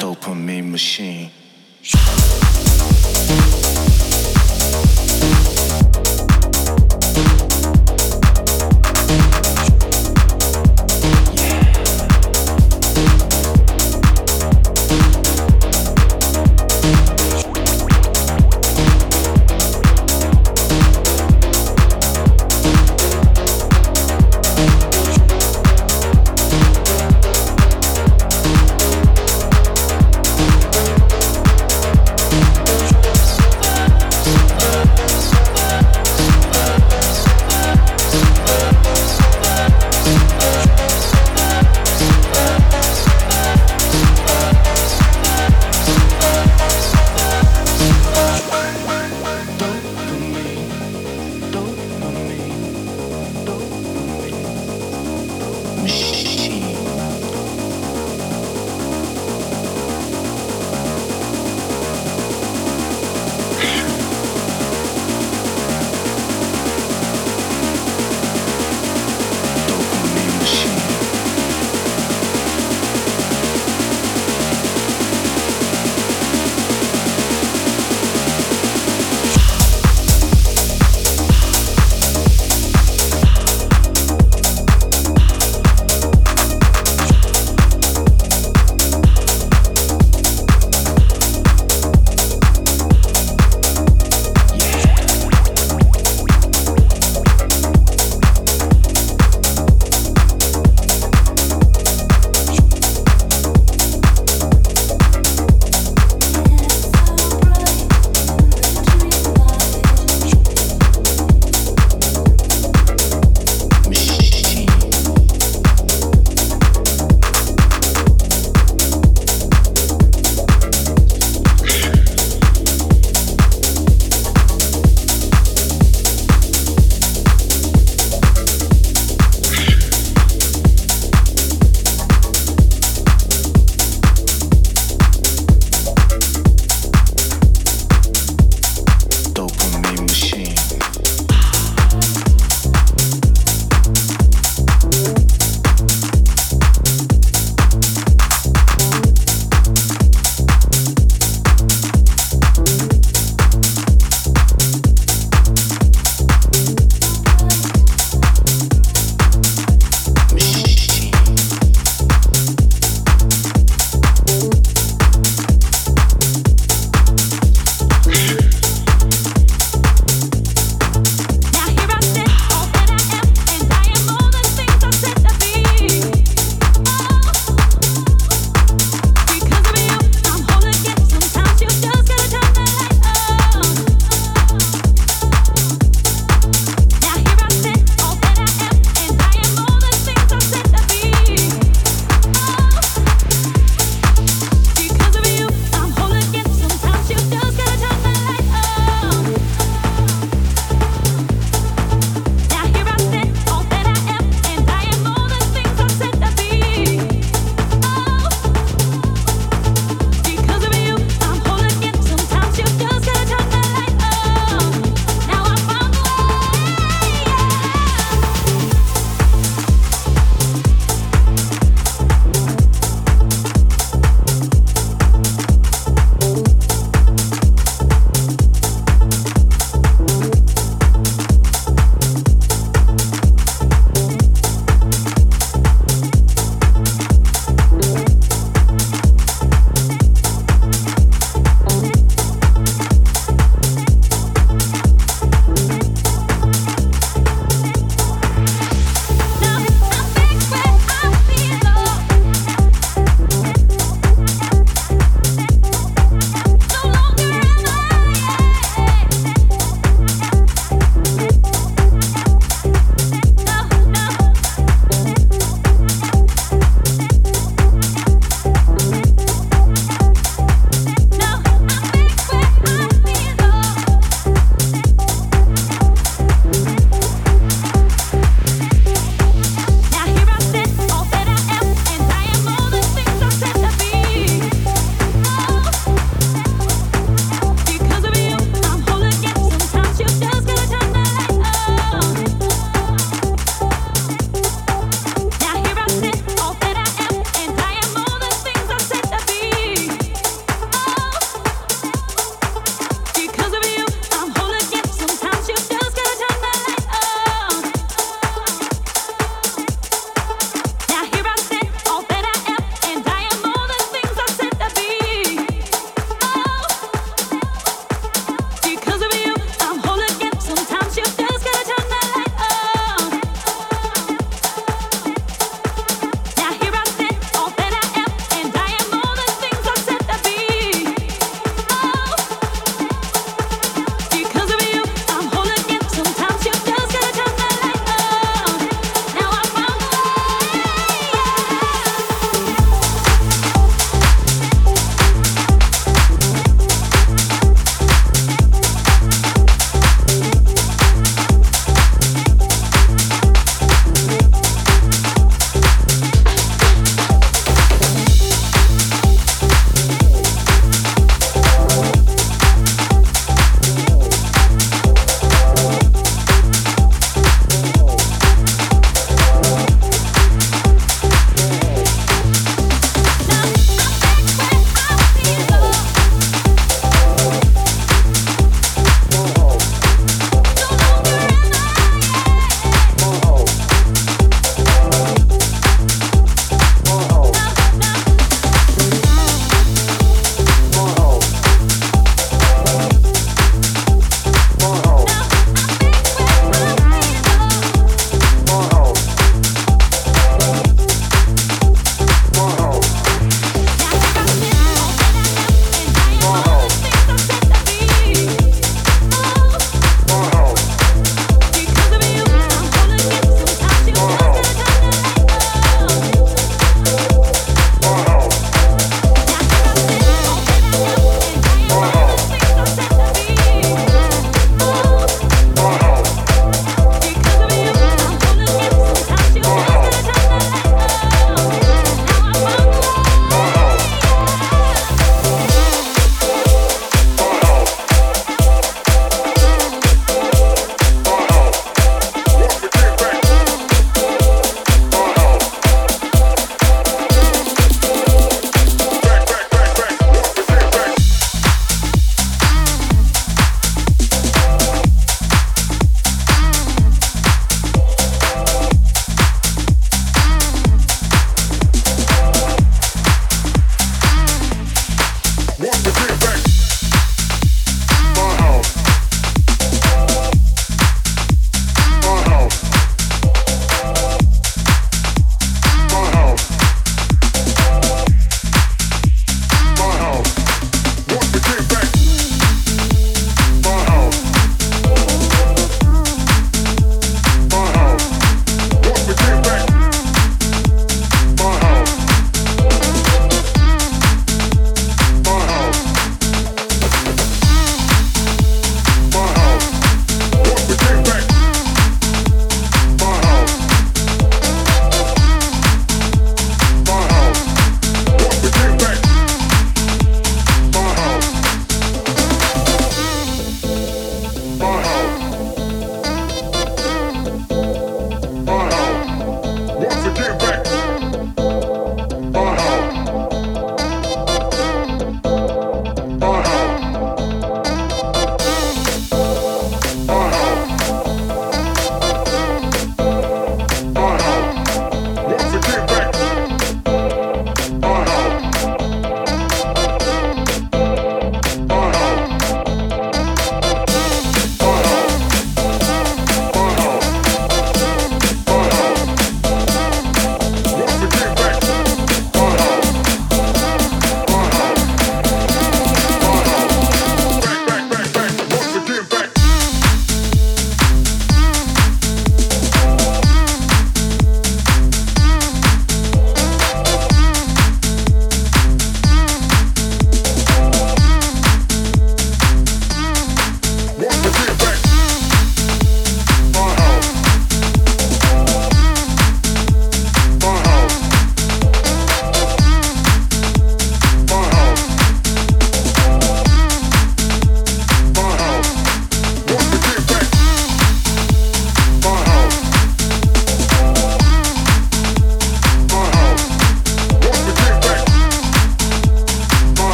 Dopamine machine.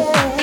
Time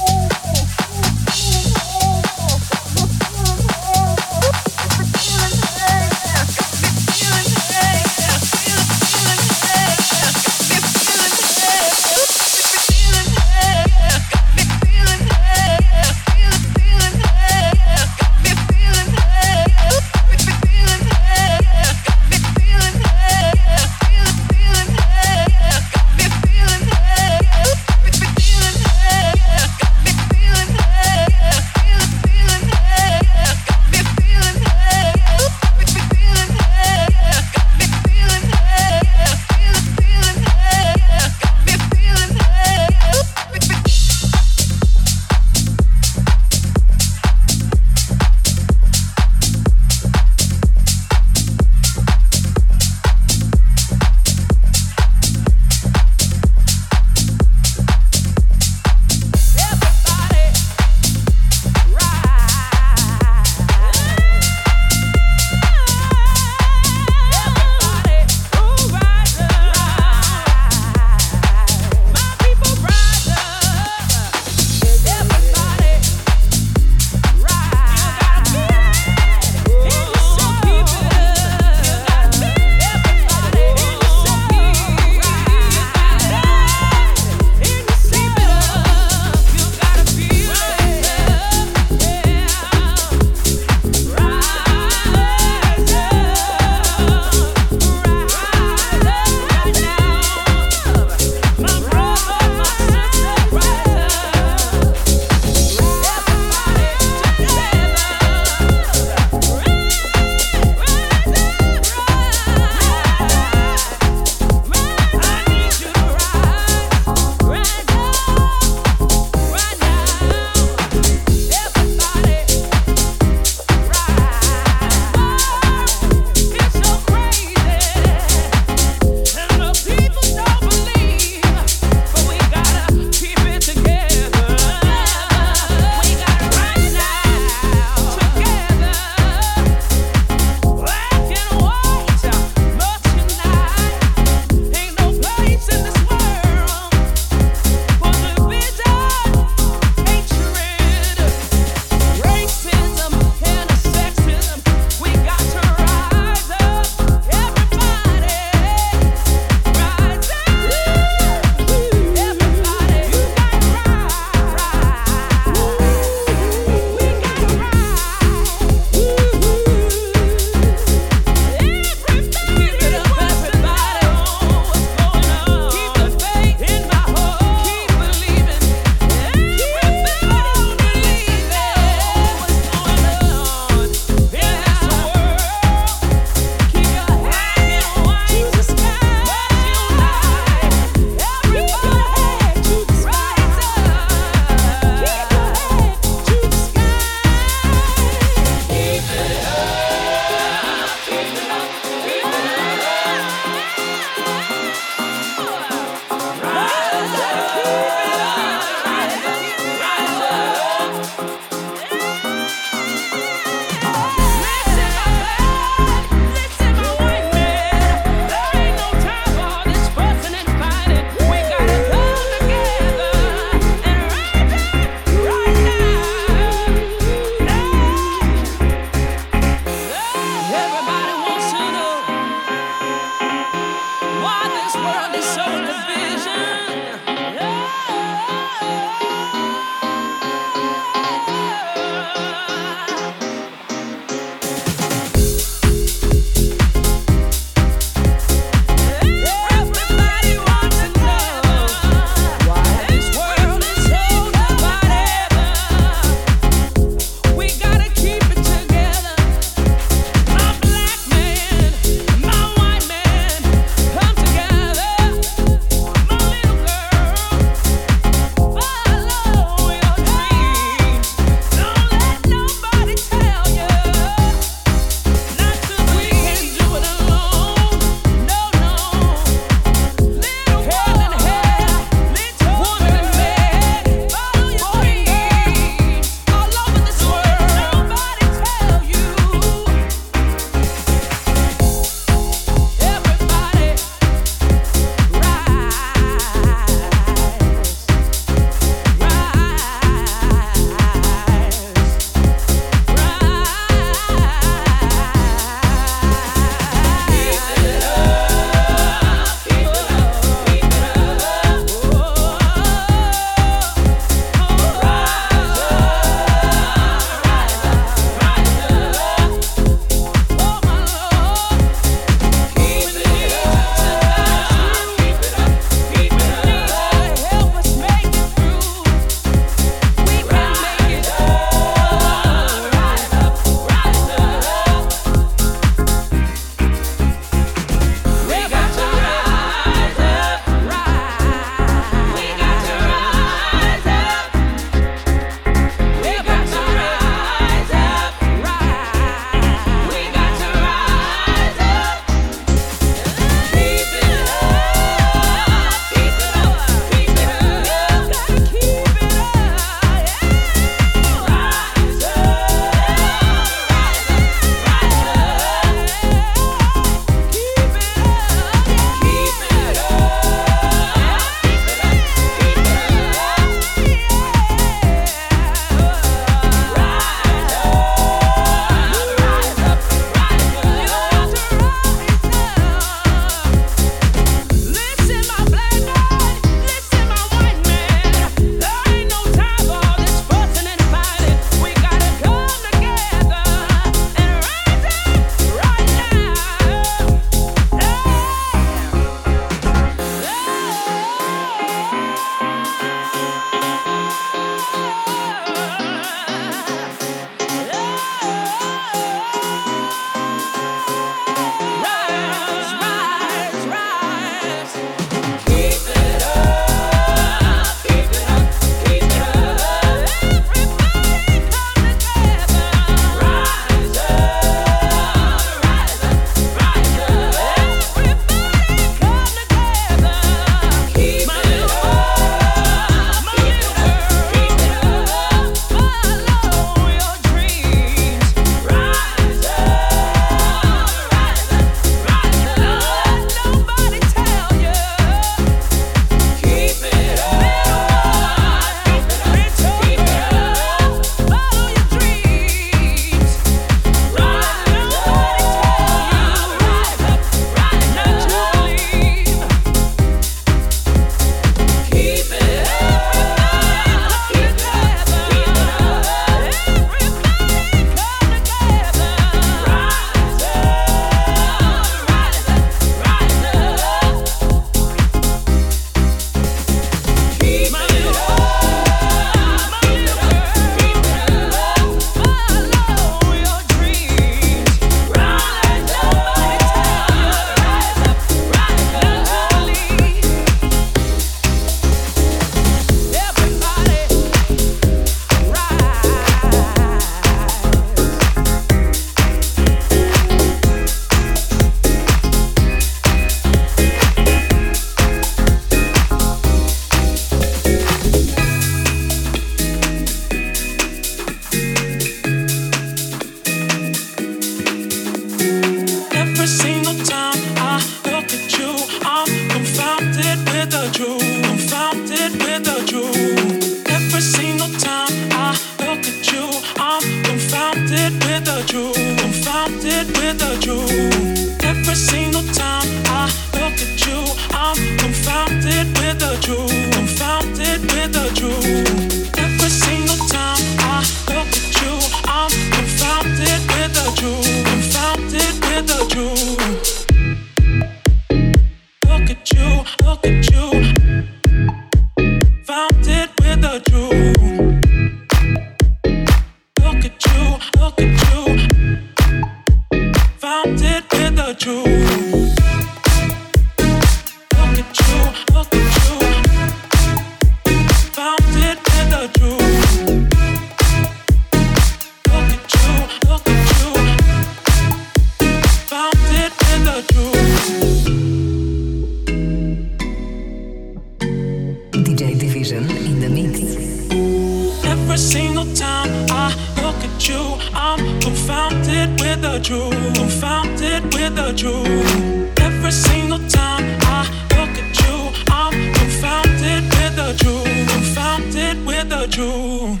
single time I look at you, I'm confounded with the truth. Confounded with the truth. Every single time I look at you, I'm confounded with the truth. Confounded with the truth.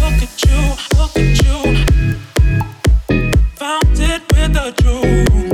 Look at you, look at you. Confounded with the truth.